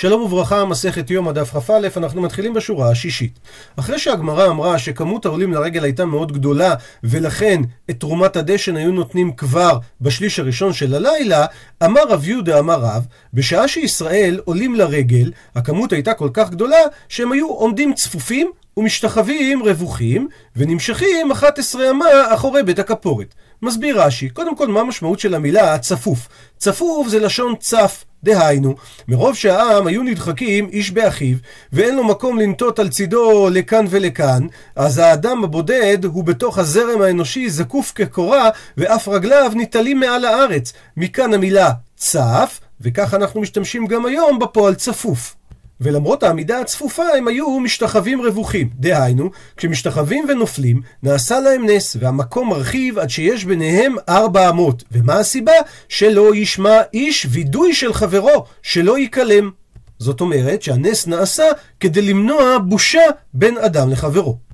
שלום וברכה, מסכת יום הדף כ"א, אנחנו מתחילים בשורה השישית. אחרי שהגמרא אמרה שכמות העולים לרגל הייתה מאוד גדולה, ולכן את תרומת הדשן היו נותנים כבר בשליש הראשון של הלילה, אמר רב יהודה אמר רב, בשעה שישראל עולים לרגל, הכמות הייתה כל כך גדולה, שהם היו עומדים צפופים ומשתחווים רווחים, ונמשכים 11 אמה אחורי בית הכפורת. מסביר רש"י, קודם כל מה המשמעות של המילה צפוף? צפוף זה לשון צף. דהיינו, מרוב שהעם היו נדחקים איש באחיו, ואין לו מקום לנטות על צידו לכאן ולכאן, אז האדם הבודד הוא בתוך הזרם האנושי זקוף כקורה, ואף רגליו ניטלים מעל הארץ. מכאן המילה צף, וכך אנחנו משתמשים גם היום בפועל צפוף. ולמרות העמידה הצפופה הם היו משתחווים רווחים. דהיינו, כשמשתחווים ונופלים, נעשה להם נס, והמקום מרחיב עד שיש ביניהם ארבע אמות. ומה הסיבה? שלא ישמע איש וידוי של חברו, שלא ייכלם. זאת אומרת שהנס נעשה כדי למנוע בושה בין אדם לחברו.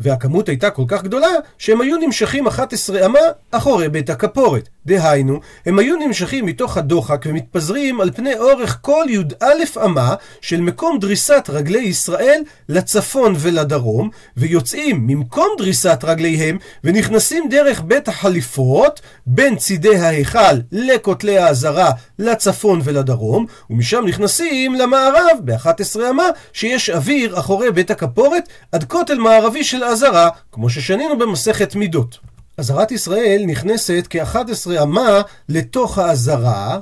והכמות הייתה כל כך גדולה, שהם היו נמשכים 11 אמה אחורי בית הכפורת. דהיינו, הם היו נמשכים מתוך הדוחק ומתפזרים על פני אורך כל י"א אמה של מקום דריסת רגלי ישראל לצפון ולדרום, ויוצאים ממקום דריסת רגליהם ונכנסים דרך בית החליפות בין צידי ההיכל לכותלי העזרה לצפון ולדרום, ומשם נכנסים למערב ב-11 אמה שיש אוויר אחורי בית הכפורת עד כותל מערבי של עזרה, כמו ששנינו במסכת מידות. עזרת ישראל נכנסת כ-11 אמה לתוך העזרה,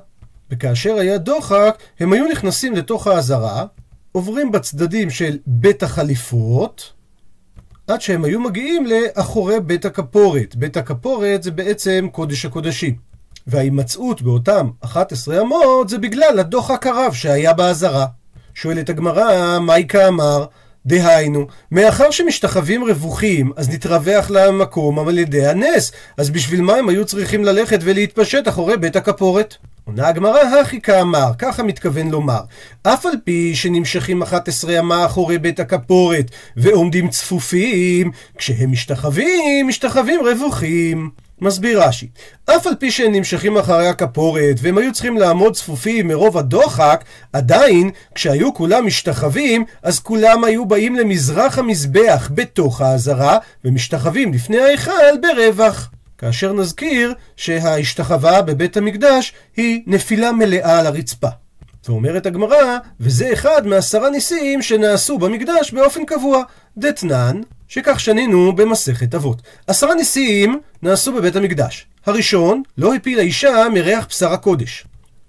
וכאשר היה דוחק, הם היו נכנסים לתוך העזרה, עוברים בצדדים של בית החליפות, עד שהם היו מגיעים לאחורי בית הכפורת. בית הכפורת זה בעצם קודש הקודשים. וההימצאות באותם 11 אמות זה בגלל הדוחק הרב שהיה בעזרה. שואלת הגמרא, מייקה אמר, דהיינו, מאחר שמשתחווים רווחים, אז נתרווח למקום על ידי הנס, אז בשביל מה הם היו צריכים ללכת ולהתפשט אחורי בית הכפורת? עונה הגמרא, הכי כאמר, ככה מתכוון לומר. אף על פי שנמשכים 11 אמה אחורי בית הכפורת, ועומדים צפופים, כשהם משתחווים, משתחווים רווחים. מסביר רש"י, אף על פי שהם נמשכים אחרי הכפורת והם היו צריכים לעמוד צפופים מרוב הדוחק, עדיין כשהיו כולם משתחווים, אז כולם היו באים למזרח המזבח בתוך העזרה ומשתחווים לפני ההיכל ברווח. כאשר נזכיר שההשתחווה בבית המקדש היא נפילה מלאה על הרצפה. ואומרת הגמרא, וזה אחד מעשרה ניסים שנעשו במקדש באופן קבוע. דתנן, שכך שנינו במסכת אבות. עשרה ניסים נעשו בבית המקדש. הראשון, לא הפילה אישה מריח בשר הקודש.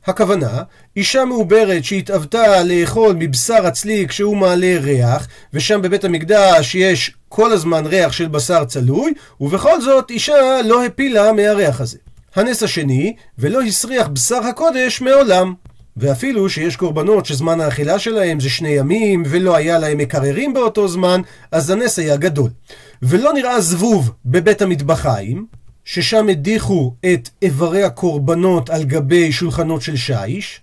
הכוונה, אישה מעוברת שהתאבתה לאכול מבשר הצלי כשהוא מעלה ריח, ושם בבית המקדש יש כל הזמן ריח של בשר צלוי, ובכל זאת אישה לא הפילה מהריח הזה. הנס השני, ולא הסריח בשר הקודש מעולם. ואפילו שיש קורבנות שזמן האכילה שלהם זה שני ימים, ולא היה להם מקררים באותו זמן, אז הנס היה גדול. ולא נראה זבוב בבית המטבחיים, ששם הדיחו את איברי הקורבנות על גבי שולחנות של שיש,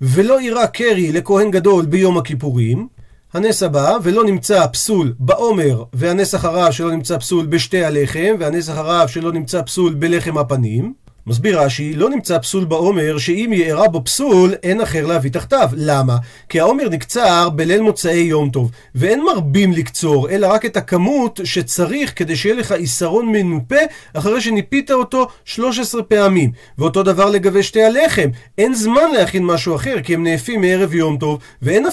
ולא אירע קרי לכהן גדול ביום הכיפורים, הנס הבא, ולא נמצא פסול בעומר, והנס אחריו שלא נמצא פסול בשתי הלחם, והנס אחריו שלא נמצא פסול בלחם הפנים, מסביר רש"י, לא נמצא פסול בעומר שאם יארע בו פסול, אין אחר להביא תחתיו. למה? כי העומר נקצר בליל מוצאי יום טוב, ואין מרבים לקצור, אלא רק את הכמות שצריך כדי שיהיה לך עיסרון מנופה אחרי שניפית אותו 13 פעמים. ואותו דבר לגבי שתי הלחם, אין זמן להכין משהו אחר, כי הם נאפים מערב יום טוב, ואין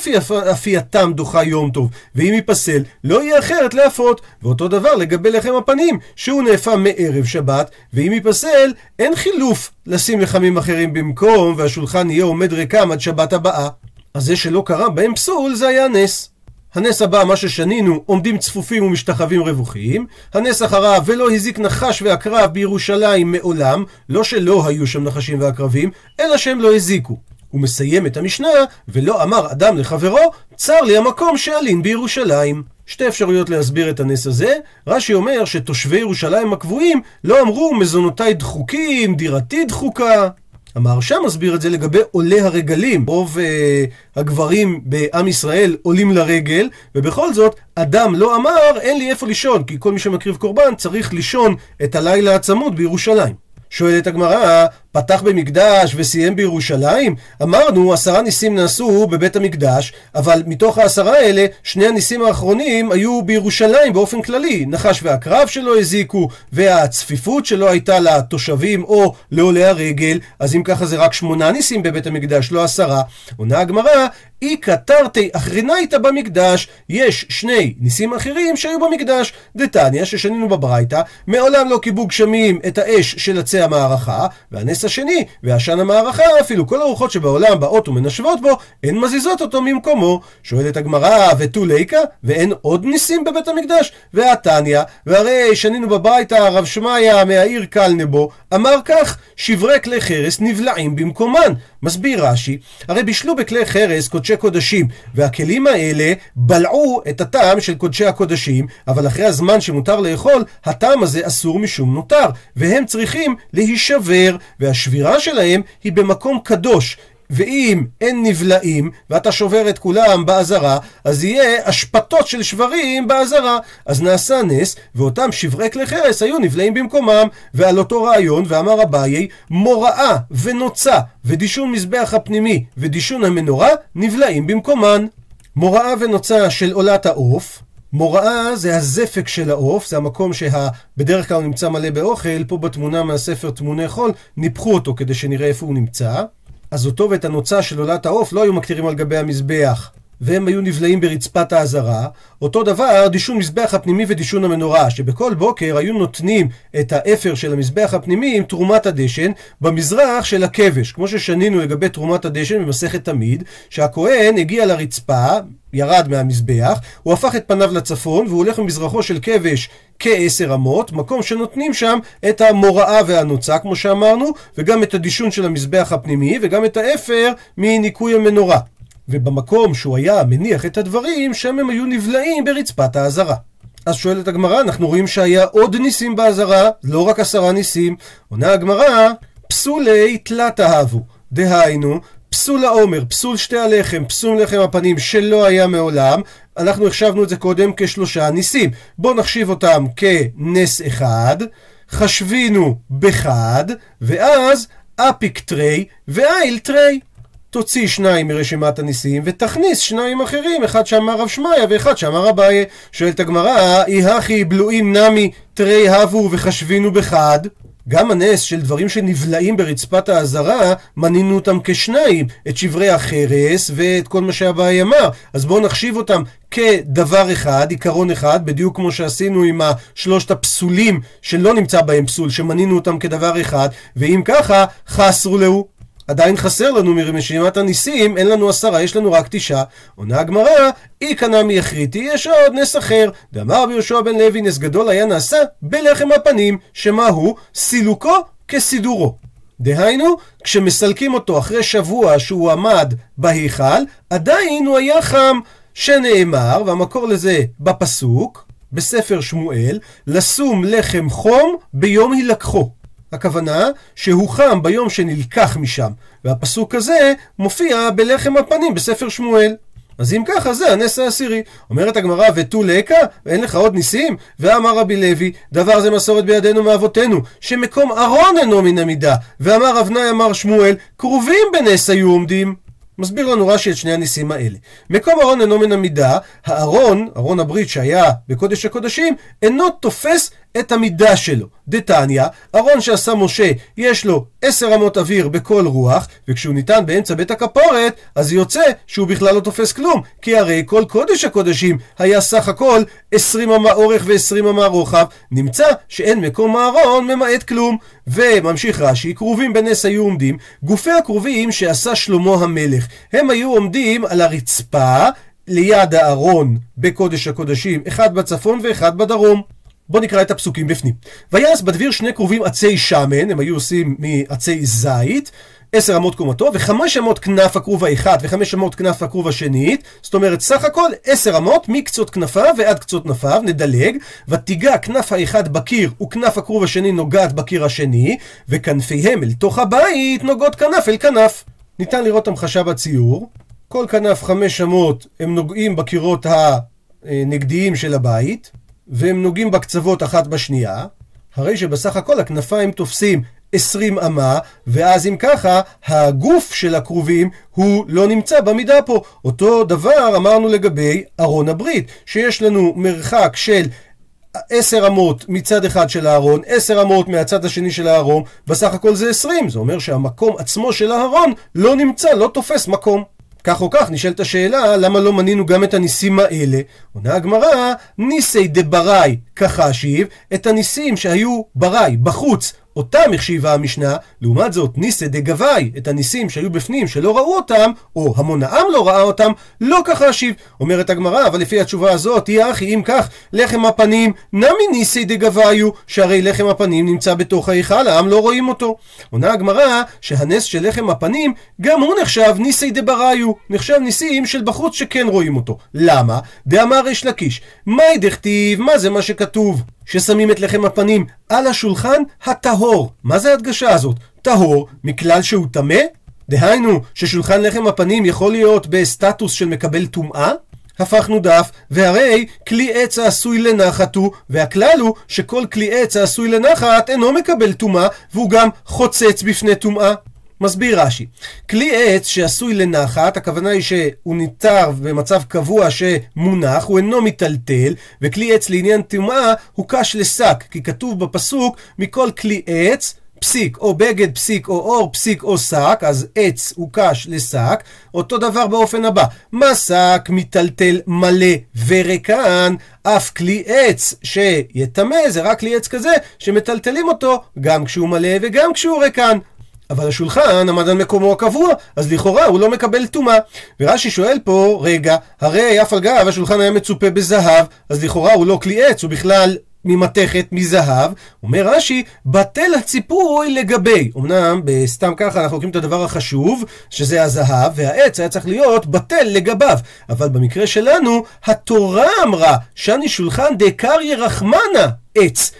אפייתם דוחה יום טוב. ואם ייפסל, לא יהיה אחרת להפות. ואותו דבר לגבי לחם הפנים, שהוא נאפה מערב שבת, ואם ייפסל, אין חילוף לשים לחמים אחרים במקום, והשולחן יהיה עומד ריקם עד שבת הבאה. אז זה שלא קרה בהם פסול, זה היה נס. הנס הבא, מה ששנינו, עומדים צפופים ומשתחווים רווחים. הנס אחריו, ולא הזיק נחש ועקרב בירושלים מעולם, לא שלא היו שם נחשים ועקרבים, אלא שהם לא הזיקו. הוא מסיים את המשנה, ולא אמר אדם לחברו, צר לי המקום שאלין בירושלים. שתי אפשרויות להסביר את הנס הזה. רש"י אומר שתושבי ירושלים הקבועים לא אמרו מזונותיי דחוקים, דירתי דחוקה. המהרש"א מסביר את זה לגבי עולי הרגלים. רוב אה, הגברים בעם ישראל עולים לרגל, ובכל זאת, אדם לא אמר, אין לי איפה לישון, כי כל מי שמקריב קורבן צריך לישון את הלילה הצמוד בירושלים. שואלת הגמרא, פתח במקדש וסיים בירושלים? אמרנו, עשרה ניסים נעשו בבית המקדש, אבל מתוך העשרה האלה, שני הניסים האחרונים היו בירושלים באופן כללי. נחש ועקרב שלא הזיקו, והצפיפות שלא הייתה לתושבים או לעולי הרגל, אז אם ככה זה רק שמונה ניסים בבית המקדש, לא עשרה. עונה הגמרא, אי קטרתי אחרינייתא במקדש, יש שני ניסים אחרים שהיו במקדש. דתניא, ששנינו בברייתא, מעולם לא קיבלו גשמים את האש של עצי המערכה, והנס השני, ועשן המערכה, אפילו כל הרוחות שבעולם באות ומנשבות בו, הן מזיזות אותו ממקומו. שואלת הגמרא, ותו ליקה, ואין עוד ניסים בבית המקדש? והתניא, והרי שנינו בברייתא, רב שמעיה מהעיר קלנבו, אמר כך, שברי כלי חרס נבלעים במקומן. מסביר רש"י, הרי בישלו בכלי חרס קודשי קודשים, והכלים האלה בלעו את הטעם של קודשי הקודשים, אבל אחרי הזמן שמותר לאכול, הטעם הזה אסור משום נותר, והם צריכים להישבר, והשבירה שלהם היא במקום קדוש. ואם אין נבלעים, ואתה שובר את כולם באזהרה, אז יהיה אשפתות של שברים באזהרה. אז נעשה נס, ואותם שברי כלי חרס היו נבלעים במקומם. ועל אותו רעיון, ואמר אביי, מוראה ונוצה ודישון מזבח הפנימי ודישון המנורה, נבלעים במקומן. מוראה ונוצה של עולת העוף, מוראה זה הזפק של העוף, זה המקום שבדרך כלל נמצא מלא באוכל, פה בתמונה מהספר תמוני חול, ניפחו אותו כדי שנראה איפה הוא נמצא. אז אותו ואת הנוצה של עולת העוף לא היו מקטירים על גבי המזבח. והם היו נבלעים ברצפת האזהרה. אותו דבר דישון מזבח הפנימי ודישון המנורה, שבכל בוקר היו נותנים את האפר של המזבח הפנימי עם תרומת הדשן במזרח של הכבש. כמו ששנינו לגבי תרומת הדשן במסכת תמיד, שהכהן הגיע לרצפה, ירד מהמזבח, הוא הפך את פניו לצפון והוא הולך ממזרחו של כבש כעשר אמות, מקום שנותנים שם את המוראה והנוצה, כמו שאמרנו, וגם את הדישון של המזבח הפנימי, וגם את האפר מניקוי המנורה. ובמקום שהוא היה מניח את הדברים, שם הם היו נבלעים ברצפת האזהרה. אז שואלת הגמרא, אנחנו רואים שהיה עוד ניסים באזהרה, לא רק עשרה ניסים. עונה הגמרא, פסולי תלת אהבו. דהיינו, פסול העומר, פסול שתי הלחם, פסול לחם הפנים שלא היה מעולם, אנחנו החשבנו את זה קודם כשלושה ניסים. בואו נחשיב אותם כנס אחד, חשבינו בחד, ואז אפיק תרי ואיל תרי. תוציא שניים מרשימת הניסים ותכניס שניים אחרים, אחד שאמר רב שמעיה ואחד שאמר אביי. שואלת הגמרא, אי הכי בלועים נמי תרי הבו וחשבינו בחד? גם הנס של דברים שנבלעים ברצפת האזהרה, מנינו אותם כשניים, את שברי החרס ואת כל מה שאביי אמר. אז בואו נחשיב אותם כדבר אחד, עיקרון אחד, בדיוק כמו שעשינו עם השלושת הפסולים שלא נמצא בהם פסול, שמנינו אותם כדבר אחד, ואם ככה, חסרו להו. עדיין חסר לנו מרשימת הניסים, אין לנו עשרה, יש לנו רק תשעה. עונה הגמרא, אי קנה מי יחריתי, יש עוד נס אחר. דאמר רבי יהושע בן לוי, נס גדול היה נעשה בלחם הפנים, שמה הוא? סילוקו כסידורו. דהיינו, כשמסלקים אותו אחרי שבוע שהוא עמד בהיכל, עדיין הוא היה חם, שנאמר, והמקור לזה בפסוק, בספר שמואל, לשום לחם חום ביום הילקחו. הכוונה שהוא חם ביום שנלקח משם, והפסוק הזה מופיע בלחם הפנים בספר שמואל. אז אם ככה, זה הנס העשירי. אומרת הגמרא, ותו לקה? ואין לך עוד ניסים? ואמר רבי לוי, דבר זה מסורת בידינו מאבותינו, שמקום ארון אינו מן המידה. ואמר אבנאי אמר שמואל, קרובים בנס היו עומדים. מסביר לנו רש"י את שני הניסים האלה. מקום ארון אינו מן המידה, הארון, ארון הברית שהיה בקודש הקודשים, אינו תופס את המידה שלו. דתניא, ארון שעשה משה, יש לו עשר אמות אוויר בכל רוח, וכשהוא ניתן באמצע בית הכפורת, אז יוצא שהוא בכלל לא תופס כלום, כי הרי כל קודש הקודשים היה סך הכל עשרים אמה אורך ועשרים אמה רוחב, נמצא שאין מקום הארון ממעט כלום. וממשיך רש"י, כרובים בנס היו עומדים, גופי הכרובים שעשה שלמה המלך, הם היו עומדים על הרצפה ליד הארון בקודש הקודשים, אחד בצפון ואחד בדרום. בואו נקרא את הפסוקים בפנים. ויעש בדביר שני כרובים עצי שמן, הם היו עושים מעצי זית, עשר אמות קומתו, וחמש אמות כנף הכרוב האחד וחמש אמות כנף הכרוב השנית, זאת אומרת סך הכל עשר אמות מקצות כנפיו ועד קצות כנפיו, נדלג, ותיגע כנף האחד בקיר וכנף הכרוב השני נוגעת בקיר השני, וכנפיהם אל תוך הבית נוגעות כנף אל כנף. ניתן לראות המחשה בציור, כל כנף חמש אמות הם נוגעים בקירות הנגדיים של הבית, והם נוגעים בקצוות אחת בשנייה, הרי שבסך הכל הכנפיים תופסים 20 אמה, ואז אם ככה, הגוף של הכרובים הוא לא נמצא במידה פה. אותו דבר אמרנו לגבי ארון הברית, שיש לנו מרחק של עשר אמות מצד אחד של הארון, עשר אמות מהצד השני של הארון, בסך הכל זה עשרים. זה אומר שהמקום עצמו של הארון לא נמצא, לא תופס מקום. כך או כך נשאלת השאלה, למה לא מנינו גם את הניסים האלה? עונה הגמרא, ניסי דבראי כחשיב, את הניסים שהיו בראי, בחוץ, אותם החשיבה המשנה, לעומת זאת ניסא דגבי, את הניסים שהיו בפנים שלא ראו אותם, או המון העם לא ראה אותם, לא ככה השיב. אומרת הגמרא, אבל לפי התשובה הזאת, היא אחי, אם כך, לחם הפנים, נמי ניסי דגביו, שהרי לחם הפנים נמצא בתוך ההיכל, העם לא רואים אותו. עונה הגמרא, שהנס של לחם הפנים, גם הוא נחשב ניסי דבריו, נחשב ניסים של בחוץ שכן רואים אותו. למה? דאמר ריש לקיש, מאי דכתיב, מה זה מה שכתוב? ששמים את לחם הפנים על השולחן הטהור. מה זה ההדגשה הזאת? טהור מכלל שהוא טמא? דהיינו, ששולחן לחם הפנים יכול להיות בסטטוס של מקבל טומאה? הפכנו דף, והרי כלי עץ העשוי לנחת הוא, והכלל הוא שכל כלי עץ העשוי לנחת אינו מקבל טומאה, והוא גם חוצץ בפני טומאה. מסביר רש"י, כלי עץ שעשוי לנחת, הכוונה היא שהוא ניתר במצב קבוע שמונח, הוא אינו מיטלטל, וכלי עץ לעניין טומאה הוא קש לשק, כי כתוב בפסוק מכל כלי עץ פסיק או בגד פסיק או אור פסיק או שק, אז עץ הוא קש לשק, אותו דבר באופן הבא, מה שק מיטלטל מלא וריקן, אף כלי עץ שיטמא זה רק כלי עץ כזה שמטלטלים אותו גם כשהוא מלא וגם כשהוא ריקן. אבל השולחן עמד על מקומו הקבוע, אז לכאורה הוא לא מקבל טומאה. ורש"י שואל פה, רגע, הרי אף על גב השולחן היה מצופה בזהב, אז לכאורה הוא לא כלי עץ, הוא בכלל ממתכת, מזהב. אומר רש"י, בטל הציפוי לגבי. אמנם, סתם ככה אנחנו לוקחים את הדבר החשוב, שזה הזהב, והעץ היה צריך להיות בטל לגביו. אבל במקרה שלנו, התורה אמרה, שאני שולחן דקריה רחמנה עץ.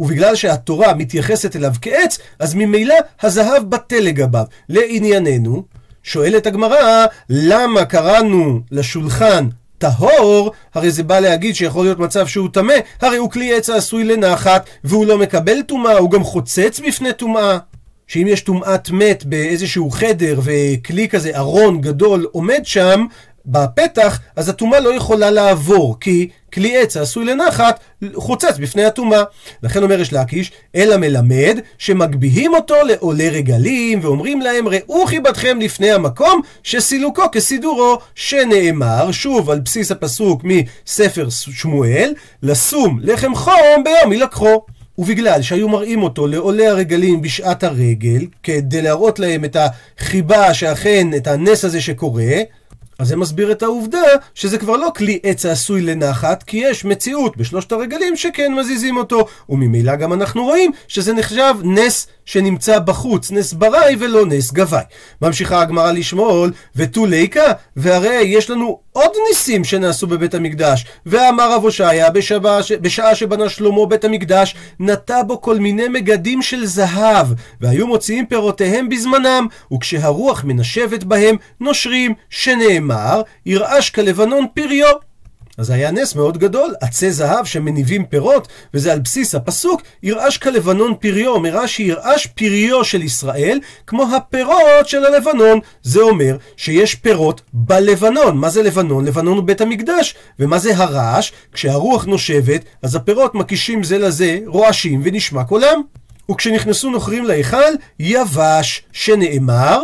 ובגלל שהתורה מתייחסת אליו כעץ, אז ממילא הזהב בטל לגביו. לענייננו, שואלת הגמרא, למה קראנו לשולחן טהור, הרי זה בא להגיד שיכול להיות מצב שהוא טמא, הרי הוא כלי עץ העשוי לנחת, והוא לא מקבל טומאה, הוא גם חוצץ בפני טומאה. שאם יש טומאת מת באיזשהו חדר וכלי כזה, ארון גדול עומד שם, בפתח, אז הטומאה לא יכולה לעבור, כי כלי עץ העשוי לנחת חוצץ בפני הטומאה. לכן אומר יש להקיש, אלא מלמד שמגביהים אותו לעולי רגלים, ואומרים להם, ראו חיבתכם לפני המקום, שסילוקו כסידורו, שנאמר, שוב על בסיס הפסוק מספר שמואל, לשום לחם חום ביום ילקחו. ובגלל שהיו מראים אותו לעולי הרגלים בשעת הרגל, כדי להראות להם את החיבה שאכן, את הנס הזה שקורה, אז זה מסביר את העובדה שזה כבר לא כלי עץ העשוי לנחת, כי יש מציאות בשלושת הרגלים שכן מזיזים אותו, וממילא גם אנחנו רואים שזה נחשב נס שנמצא בחוץ, נס בראי ולא נס גבאי. ממשיכה הגמרא לשמול, ותו ליקה, והרי יש לנו עוד ניסים שנעשו בבית המקדש. ואמר רב הושעיה, בשעה שבנה שלמה בית המקדש, נטע בו כל מיני מגדים של זהב, והיו מוציאים פירותיהם בזמנם, וכשהרוח מנשבת בהם, נושרים, שנאמר, ירעש כלבנון פריו. אז היה נס מאוד גדול, עצי זהב שמניבים פירות, וזה על בסיס הפסוק, ירעש כלבנון פריו, אומר רש"י, ירעש פריו של ישראל, כמו הפירות של הלבנון. זה אומר שיש פירות בלבנון. מה זה לבנון? לבנון הוא בית המקדש. ומה זה הרעש? כשהרוח נושבת, אז הפירות מקישים זה לזה, רועשים ונשמע קולם. וכשנכנסו נוכרים להיכל, יבש, שנאמר,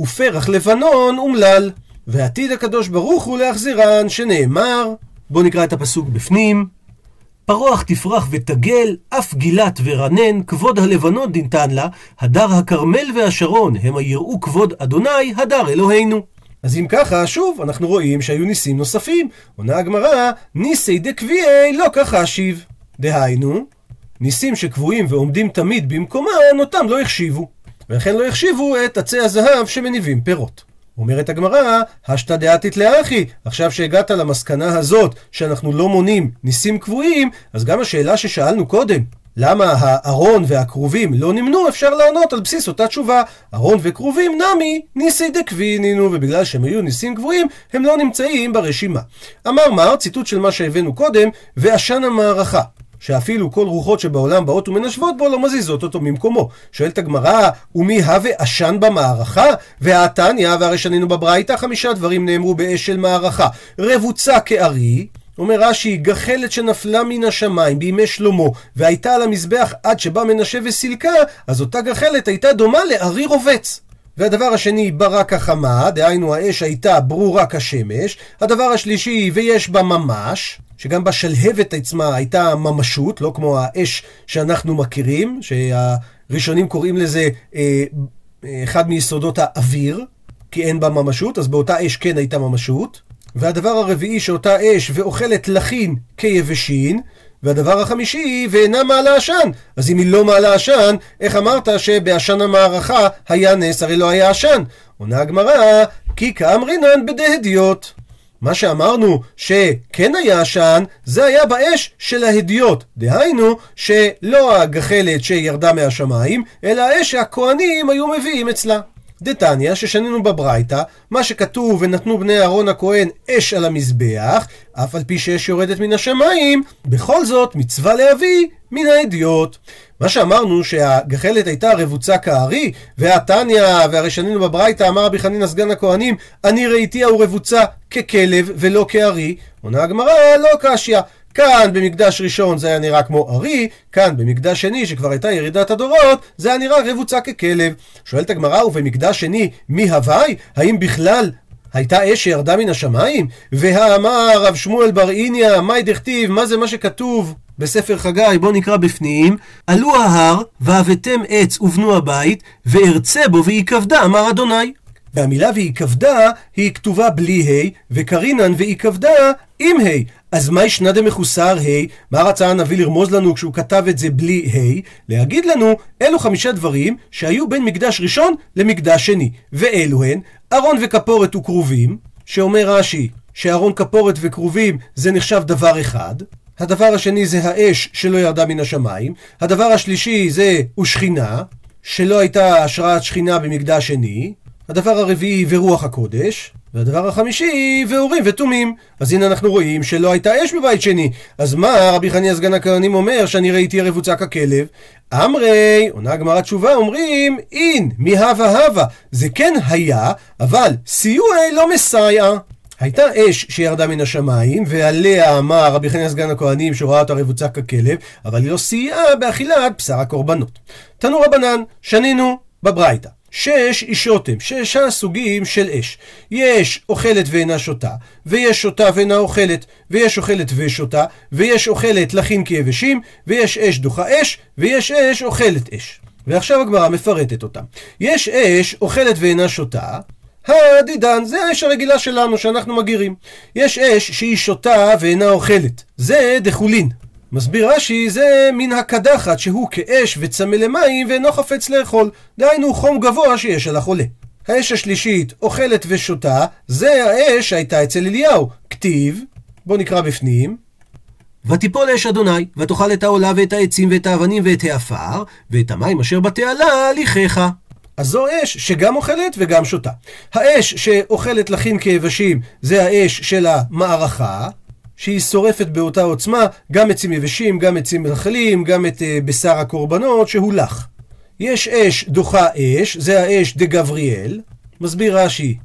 ופרח לבנון אומלל. ועתיד הקדוש ברוך הוא להחזירן, שנאמר, בואו נקרא את הפסוק בפנים. פרוח תפרח ותגל, אף גילת ורנן, כבוד הלבנון דנתן לה, הדר הכרמל והשרון, המה יראו כבוד אדוני, הדר אלוהינו. אז אם ככה, שוב, אנחנו רואים שהיו ניסים נוספים. עונה הגמרא, ניסי דקביעי לא ככה שיב. דהיינו, ניסים שקבועים ועומדים תמיד במקומם, אותם לא החשיבו. ולכן לא החשיבו את עצי הזהב שמניבים פירות. אומרת הגמרא, השתא דעתית לאחי, עכשיו שהגעת למסקנה הזאת שאנחנו לא מונים ניסים קבועים, אז גם השאלה ששאלנו קודם, למה הארון והכרובים לא נמנו, אפשר לענות על בסיס אותה תשובה. ארון וכרובים נמי ניסי דקבינינו, ובגלל שהם היו ניסים קבועים, הם לא נמצאים ברשימה. אמר מר, ציטוט של מה שהבאנו קודם, ועשן המערכה. שאפילו כל רוחות שבעולם באות ומנשבות בו לא מזיזות אותו ממקומו. שואלת הגמרא, ומי הווה עשן במערכה? והתניא, והרי שנינו בברייתא, חמישה דברים נאמרו באש של מערכה. רבוצה כארי, אומר רש"י, גחלת שנפלה מן השמיים בימי שלמה והייתה על המזבח עד שבא מנשה וסילקה, אז אותה גחלת הייתה דומה לארי רובץ. והדבר השני, ברק החמה, דהיינו האש הייתה ברורה כשמש. הדבר השלישי, ויש בה ממש, שגם בשלהבת עצמה הייתה ממשות, לא כמו האש שאנחנו מכירים, שהראשונים קוראים לזה אה, אחד מיסודות האוויר, כי אין בה ממשות, אז באותה אש כן הייתה ממשות. והדבר הרביעי שאותה אש ואוכלת לחין כיבשין, והדבר החמישי, ואינה מעלה עשן. אז אם היא לא מעלה עשן, איך אמרת שבעשן המערכה היה נס, הרי לא היה עשן? עונה הגמרא, כי כאמרינן בדהדיות. מה שאמרנו שכן היה עשן, זה היה באש של ההדיות. דהיינו, שלא הגחלת שירדה מהשמיים, אלא האש שהכוהנים היו מביאים אצלה. דתניא, ששנינו בברייתא, מה שכתוב ונתנו בני אהרון הכהן אש על המזבח, אף על פי שאש יורדת מן השמיים, בכל זאת מצווה להביא מן האדיוט. מה שאמרנו שהגחלת הייתה רבוצה כארי, והתניא, והרי שנינו בברייתא, אמר רבי חנינא סגן הכהנים, אני ראיתיה הוא רבוצה ככלב ולא כארי, עונה הגמרא, לא קשיא. כאן במקדש ראשון זה היה נראה כמו ארי, כאן במקדש שני שכבר הייתה ירידת הדורות, זה היה נראה רבוצה ככלב. שואלת הגמרא, ובמקדש שני מי הווי? האם בכלל הייתה אש שירדה מן השמיים? והאמר רב שמואל בר איניה, מאי דכתיב, מה זה מה שכתוב? בספר חגי, בואו נקרא בפנים, עלו ההר, והבאתם עץ ובנו הבית, וארצה בו ויכבדה, אמר אדוני. והמילה והיכבדה היא כתובה בלי ה', וקרינן והיכבדה עם ה'. אז מה ישנה דמחוסר ה'? מה רצה הנביא לרמוז לנו כשהוא כתב את זה בלי ה'? להגיד לנו, אלו חמישה דברים שהיו בין מקדש ראשון למקדש שני. ואלו הן, ארון וכפורת וכרובים, שאומר רש"י, שארון כפורת וכרובים זה נחשב דבר אחד. הדבר השני זה האש שלא ירדה מן השמיים. הדבר השלישי זה ושכינה, שלא הייתה השראת שכינה במקדש שני. הדבר הרביעי ורוח הקודש, והדבר החמישי ואורים ותומים. אז הנה אנחנו רואים שלא הייתה אש בבית שני. אז מה רבי חניה סגן הכהנים אומר שאני ראיתי הרבוצה ככלב? אמרי, עונה הגמרא תשובה, אומרים אין, מהווה הווה. זה כן היה, אבל סיועי לא מסייע. הייתה אש שירדה מן השמיים, ועליה אמר רבי חניה סגן הכהנים שראה אותה רבוצה ככלב, אבל היא לא סייעה באכילת בשר הקורבנות. תנו רבנן, שנינו בברייתא. שש אישות הם, שישה סוגים של אש. יש אוכלת ואינה שותה, ויש שותה ואינה אוכלת, ויש אוכלת ושותה, ויש אוכלת לחין כיבשים, ויש אש דוחה אש, ויש אש אוכלת אש. ועכשיו הגמרא מפרטת אותם. יש אש אוכלת ואינה שותה, הדידן, זה האש הרגילה שלנו שאנחנו מגירים. יש אש שהיא שותה ואינה אוכלת, זה דחולין. מסביר רש"י, זה מן הקדחת שהוא כאש וצמא למים ואינו חפץ לאכול. דהיינו חום גבוה שיש על החולה. האש השלישית, אוכלת ושותה, זה האש שהייתה אצל אליהו. כתיב, בואו נקרא בפנים. ותיפול אש אדוני, ותאכל את העולה ואת העצים ואת האבנים ואת העפר, ואת המים אשר בתעלה הליכך. אז זו אש שגם אוכלת וגם שותה. האש שאוכלת לחין כיבשים זה האש של המערכה, שהיא שורפת באותה עוצמה גם עצים יבשים, גם עצים מלכלים, גם את uh, בשר הקורבנות שהוא לח. יש אש דוחה אש, זה האש דה גבריאל, מסביר רש"י,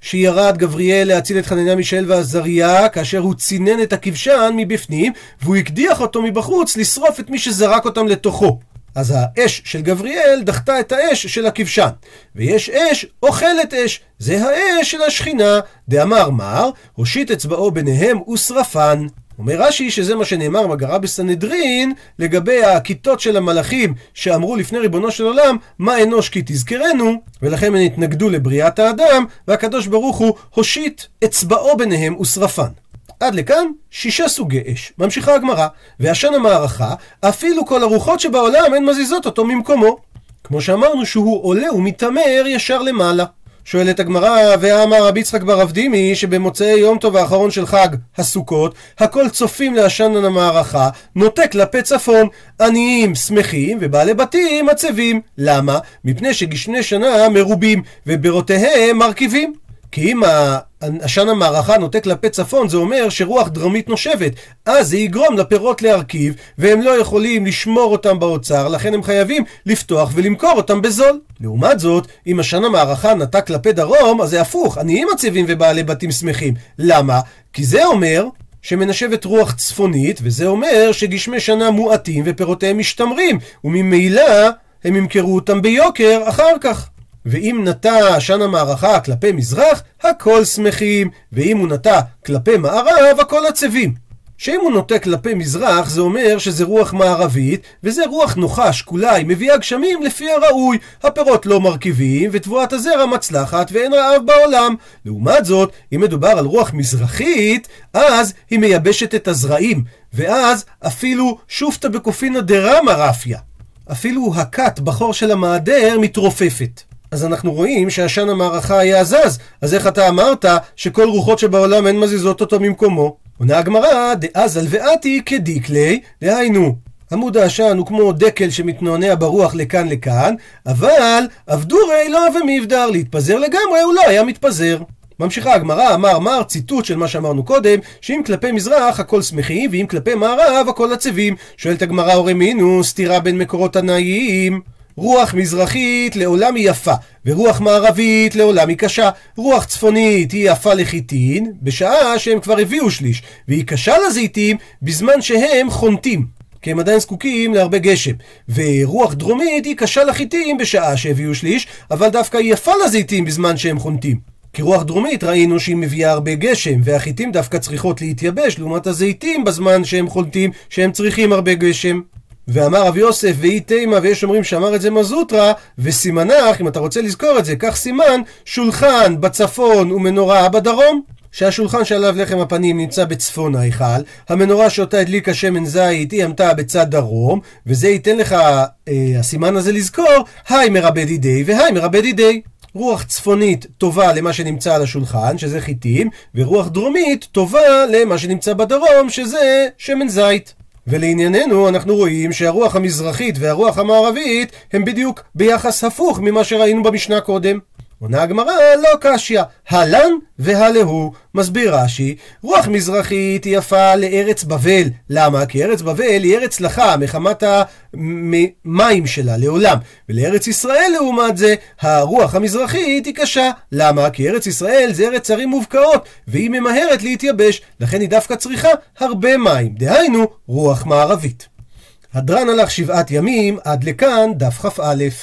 שירד גבריאל להציל את חנניה מישאל ועזריה כאשר הוא צינן את הכבשן מבפנים והוא הקדיח אותו מבחוץ לשרוף את מי שזרק אותם לתוכו. אז האש של גבריאל דחתה את האש של הכבשן. ויש אש אוכלת אש, זה האש של השכינה. דאמר מר, הושיט אצבעו ביניהם ושרפן. אומר רש"י שזה מה שנאמר בגרה בסנהדרין לגבי הכיתות של המלאכים שאמרו לפני ריבונו של עולם מה אנוש כי תזכרנו ולכן הם התנגדו לבריאת האדם והקדוש ברוך הוא הושיט אצבעו ביניהם ושרפן. עד לכאן שישה סוגי אש. ממשיכה הגמרא, ועשן המערכה, אפילו כל הרוחות שבעולם הן מזיזות אותו ממקומו. כמו שאמרנו שהוא עולה ומתעמר ישר למעלה. שואלת הגמרא, ואמר רבי יצחק בר אבדימי, שבמוצאי יום טוב האחרון של חג הסוכות, הכל צופים לעשן המערכה, נוטה כלפי צפון, עניים שמחים ובעלי בתים עצבים. למה? מפני שגשני שנה מרובים, ובירותיהם מרכיבים. כי אם עשן המערכה נוטה כלפי צפון, זה אומר שרוח דרומית נושבת. אז זה יגרום לפירות להרכיב, והם לא יכולים לשמור אותם באוצר, לכן הם חייבים לפתוח ולמכור אותם בזול. לעומת זאת, אם עשן המערכה נטה כלפי דרום, אז זה הפוך, עניים עצבים ובעלי בתים שמחים. למה? כי זה אומר שמנשבת רוח צפונית, וזה אומר שגשמי שנה מועטים ופירותיהם משתמרים, וממילא הם ימכרו אותם ביוקר אחר כך. ואם נטע עשן המערכה כלפי מזרח, הכל שמחים, ואם הוא נטע כלפי מערב, הכל עצבים. שאם הוא נוטה כלפי מזרח, זה אומר שזה רוח מערבית, וזה רוח נוחה, שקולה, היא מביאה גשמים לפי הראוי. הפירות לא מרכיבים, ותבואת הזרע מצלחת, ואין רעב בעולם. לעומת זאת, אם מדובר על רוח מזרחית, אז היא מייבשת את הזרעים, ואז אפילו שופטה בקופינה דרמה רפיה. אפילו הכת בחור של המעדר מתרופפת. אז אנחנו רואים שעשן המערכה היה זז, אז איך אתה אמרת שכל רוחות שבעולם אין מזיזות אותו ממקומו? עונה הגמרא, דאז הלוואתי כדיקלי, דהיינו, עמוד העשן הוא כמו דקל שמתנוענע ברוח לכאן לכאן, אבל אבדורי לא ומבדר, להתפזר לגמרי הוא לא היה מתפזר. ממשיכה הגמרא, אמר מר, ציטוט של מה שאמרנו קודם, שאם כלפי מזרח הכל שמחים, ואם כלפי מערב הכל עצבים. שואלת הגמרא הורי מינוס, סתירה בין מקורות תנאיים. רוח מזרחית לעולם היא יפה, ורוח מערבית לעולם היא קשה. רוח צפונית היא יפה לחיטין, בשעה שהם כבר הביאו שליש, והיא קשה לזיתים בזמן שהם חונטים. כי הם עדיין זקוקים להרבה גשם. ורוח דרומית היא קשה לחיטים בשעה שהביאו שליש, אבל דווקא היא יפה לזיתים בזמן שהם חונטים. כי רוח דרומית ראינו שהיא מביאה הרבה גשם, והחיטים דווקא צריכות להתייבש, לעומת הזיתים בזמן שהם חונטים, שהם צריכים הרבה גשם. ואמר רב יוסף, ואי תימה, ויש אומרים שאמר את זה מזוטרה, וסימנך, אם אתה רוצה לזכור את זה, כך סימן, שולחן בצפון ומנורה בדרום. שהשולחן שעליו לחם הפנים נמצא בצפון ההיכל, המנורה שאותה הדליקה שמן זית היא עמתה בצד דרום, וזה ייתן לך, אה, הסימן הזה לזכור, היי מרבה דידי והי מרבה דידי. רוח צפונית טובה למה שנמצא על השולחן, שזה חיטים, ורוח דרומית טובה למה שנמצא בדרום, שזה שמן זית. ולענייננו אנחנו רואים שהרוח המזרחית והרוח המערבית הם בדיוק ביחס הפוך ממה שראינו במשנה קודם. עונה הגמרא לא קשיא, הלן והלהו. מסביר רש"י, רוח מזרחית היא יפה לארץ בבל. למה? כי ארץ בבל היא ארץ לחה מחמת המים שלה לעולם. ולארץ ישראל לעומת זה, הרוח המזרחית היא קשה. למה? כי ארץ ישראל זה ארץ ערים מובקעות, והיא ממהרת להתייבש, לכן היא דווקא צריכה הרבה מים. דהיינו, רוח מערבית. הדרן הלך שבעת ימים, עד לכאן דף כ"א.